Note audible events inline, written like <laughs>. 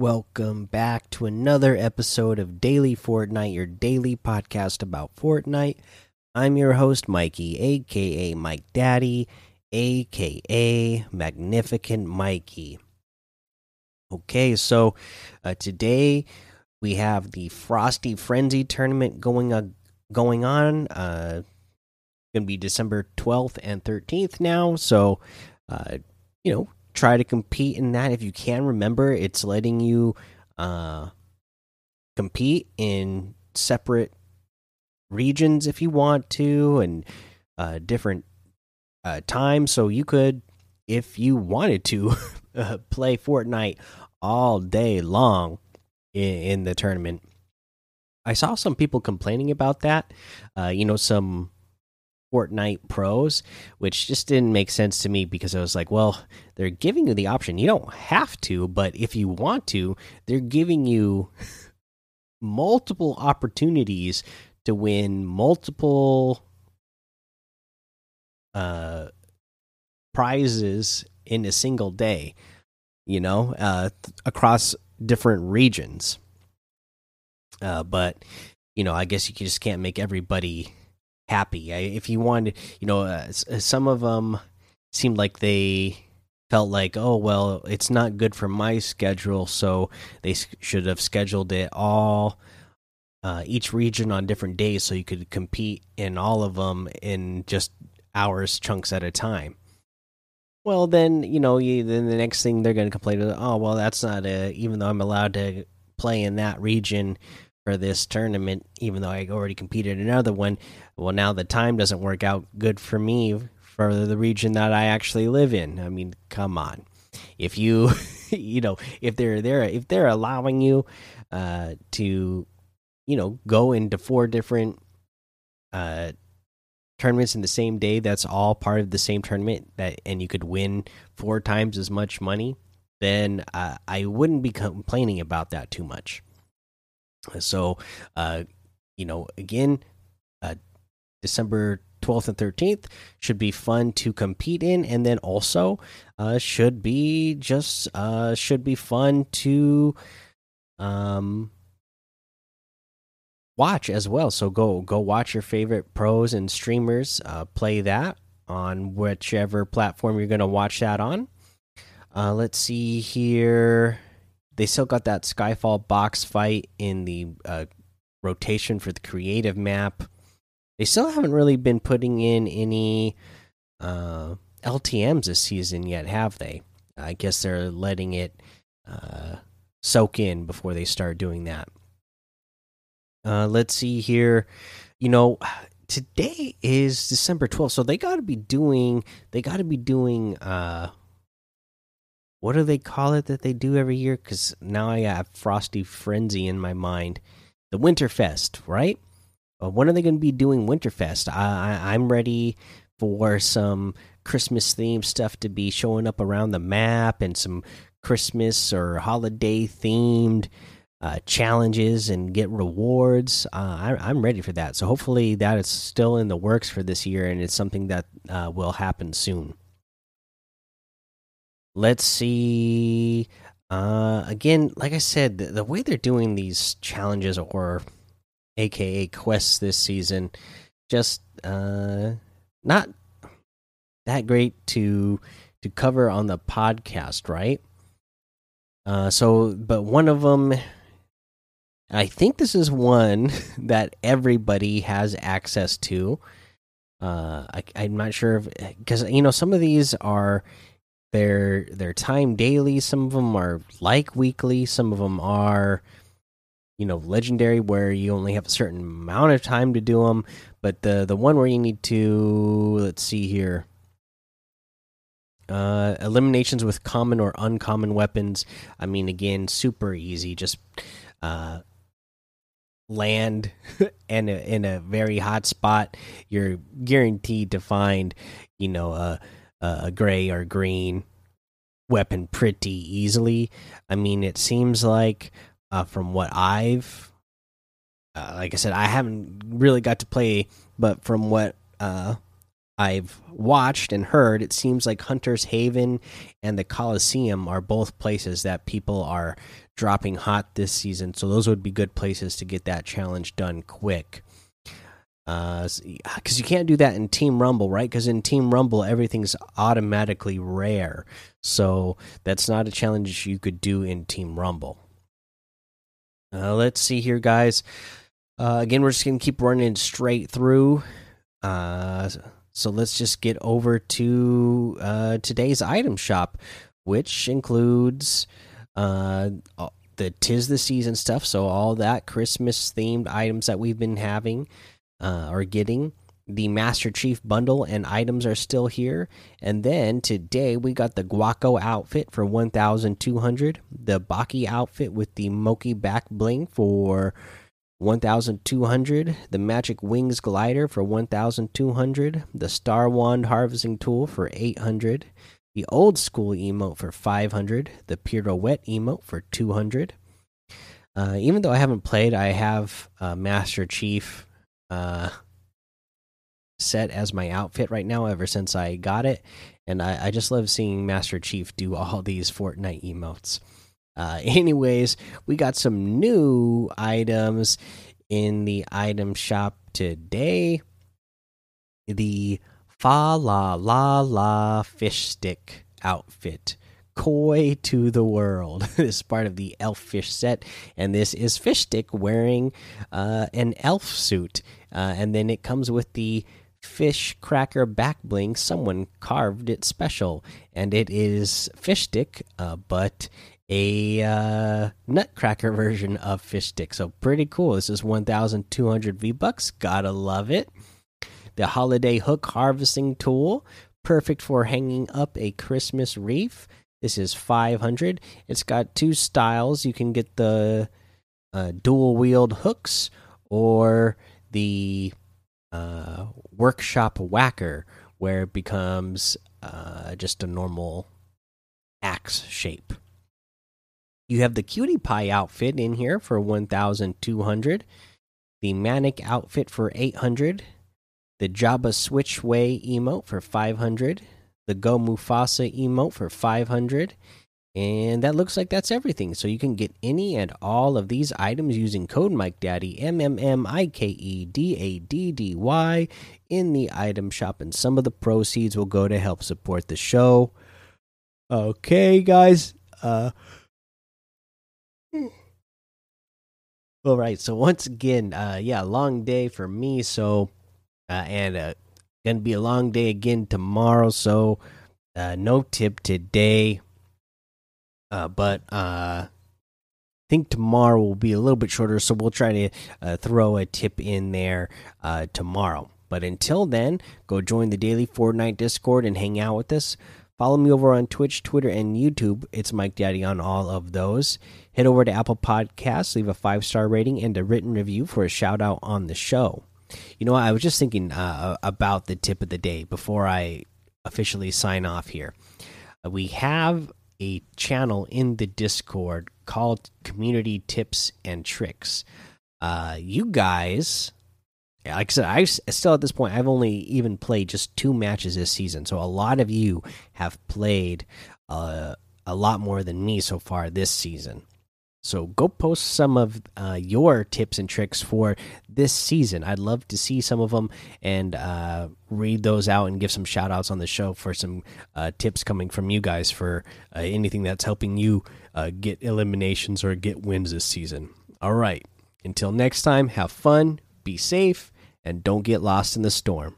Welcome back to another episode of Daily Fortnite, your daily podcast about Fortnite. I'm your host, Mikey, aka Mike Daddy, aka Magnificent Mikey. Okay, so uh, today we have the Frosty Frenzy tournament going uh, going on. Uh, going to be December 12th and 13th now. So, uh, you know, try to compete in that if you can. Remember, it's letting you uh, compete in separate regions if you want to, and uh, different uh, times. So you could, if you wanted to, <laughs> uh, play Fortnite all day long in, in, the tournament. I saw some people complaining about that. Uh, you know, some Fortnite pros, which just didn't make sense to me because I was like, well, they're giving you the option. You don't have to, but if you want to, they're giving you multiple opportunities to win multiple uh prizes in a single day, you know, uh across different regions. Uh but you know, I guess you just can't make everybody happy. If you wanted, you know, uh, uh, some of them seemed like they felt like, oh well, it's not good for my schedule, so they should have scheduled it all. Uh, each region on different days, so you could compete in all of them in just hours chunks at a time. Well, then you know, you, then the next thing they're going to complain is, oh well, that's not a. Even though I'm allowed to play in that region, for this tournament, even though I already competed in another one. Well, now the time doesn't work out good for me for the region that I actually live in. I mean, come on. If you, <laughs> you know, if they're there, if they're allowing you uh, to, you know, go into four different uh, tournaments in the same day, that's all part of the same tournament. That and you could win four times as much money. Then uh, I wouldn't be complaining about that too much. So, uh, you know, again, uh, December 12th and 13th should be fun to compete in and then also uh should be just uh should be fun to um watch as well. So go go watch your favorite pros and streamers uh play that on whichever platform you're going to watch that on. Uh let's see here they still got that Skyfall box fight in the uh, rotation for the creative map. They still haven't really been putting in any uh, LTMs this season yet, have they? I guess they're letting it uh, soak in before they start doing that. Uh, let's see here. You know, today is December 12th, so they got to be doing they got to be doing uh what do they call it that they do every year? Because now I have Frosty Frenzy in my mind. The Winterfest, right? When are they going to be doing Winterfest? I, I, I'm ready for some Christmas themed stuff to be showing up around the map and some Christmas or holiday themed uh, challenges and get rewards. Uh, I, am ready for that. So hopefully that is still in the works for this year and it's something that uh, will happen soon. Let's see. Uh, again, like I said, the, the, way they're doing these challenges or AKA quests this season, just uh, not that great to to cover on the podcast, right? Uh, so, but one of them, I think this is one <laughs> that everybody has access to. Uh, I, I'm not sure if because you know some of these are they're they're timed daily. Some of them are like weekly. Some of them are, you know, legendary where you only have a certain amount of time to do them. But the the one where you need to let's see here. Uh, eliminations with common or uncommon weapons. I mean, again, super easy. Just uh, land <laughs> and in a very hot spot. You're guaranteed to find, you know, a a gray or green weapon pretty easily. I mean, it seems like uh, from what I've, uh, like I said, I haven't really got to play, but from what uh, I've watched and heard, it seems like Hunter's Haven and the Coliseum are both places that people are dropping hot this season. So those would be good places to get that challenge done quick. Because uh, you can't do that in Team Rumble, right? Because in Team Rumble, everything's automatically rare. So that's not a challenge you could do in Team Rumble. Uh, let's see here, guys. Uh, again, we're just going to keep running straight through. Uh, so let's just get over to uh, today's item shop, which includes uh, the tis the season stuff. So all that Christmas themed items that we've been having uh, or getting. The Master Chief bundle and items are still here. And then today we got the Guaco outfit for 1,200. The Baki outfit with the Moki back bling for 1200 the magic wings glider for 1200 the star wand harvesting tool for 800 the old school emote for 500 the pirouette emote for 200 uh, even though i haven't played i have uh, master chief uh, set as my outfit right now ever since i got it and I, I just love seeing master chief do <laughs> all these fortnite emotes uh, <laughs> anyways, we got some new items in the item shop today. The Fa La La La fish stick outfit. Koi to the world. <laughs> this is part of the elf fish set, and this is fish stick wearing uh, an elf suit, uh, and then it comes with the fish cracker back bling. Someone carved it special, and it is fish stick, uh, but a uh, nutcracker version of fish stick. So pretty cool. This is 1,200 V bucks. Gotta love it. The holiday hook harvesting tool, perfect for hanging up a Christmas wreath. This is 500. It's got two styles. You can get the uh, dual wield hooks or the uh, workshop whacker, where it becomes uh, just a normal axe shape. You have the cutie pie outfit in here for 1200, the manic outfit for 800, the Jabba Switchway emote for 500, the Go Mufasa emote for 500, and that looks like that's everything. So you can get any and all of these items using code Mike Daddy M M M I K E D A D D Y in the item shop, and some of the proceeds will go to help support the show. Okay, guys. Uh All right. So once again, uh, yeah, long day for me. So, uh, and uh, gonna be a long day again tomorrow. So, uh, no tip today. Uh, but uh, I think tomorrow will be a little bit shorter. So we'll try to uh, throw a tip in there uh, tomorrow. But until then, go join the daily Fortnite Discord and hang out with us. Follow me over on Twitch, Twitter, and YouTube. It's Mike Daddy on all of those. Head over to Apple Podcasts, leave a five star rating and a written review for a shout out on the show. You know, I was just thinking uh, about the tip of the day before I officially sign off here. Uh, we have a channel in the Discord called Community Tips and Tricks. Uh, you guys like I said, I still at this point I've only even played just two matches this season, so a lot of you have played uh, a lot more than me so far this season. So go post some of uh, your tips and tricks for this season. I'd love to see some of them and uh, read those out and give some shout outs on the show for some uh, tips coming from you guys for uh, anything that's helping you uh, get eliminations or get wins this season. All right. Until next time, have fun, be safe, and don't get lost in the storm.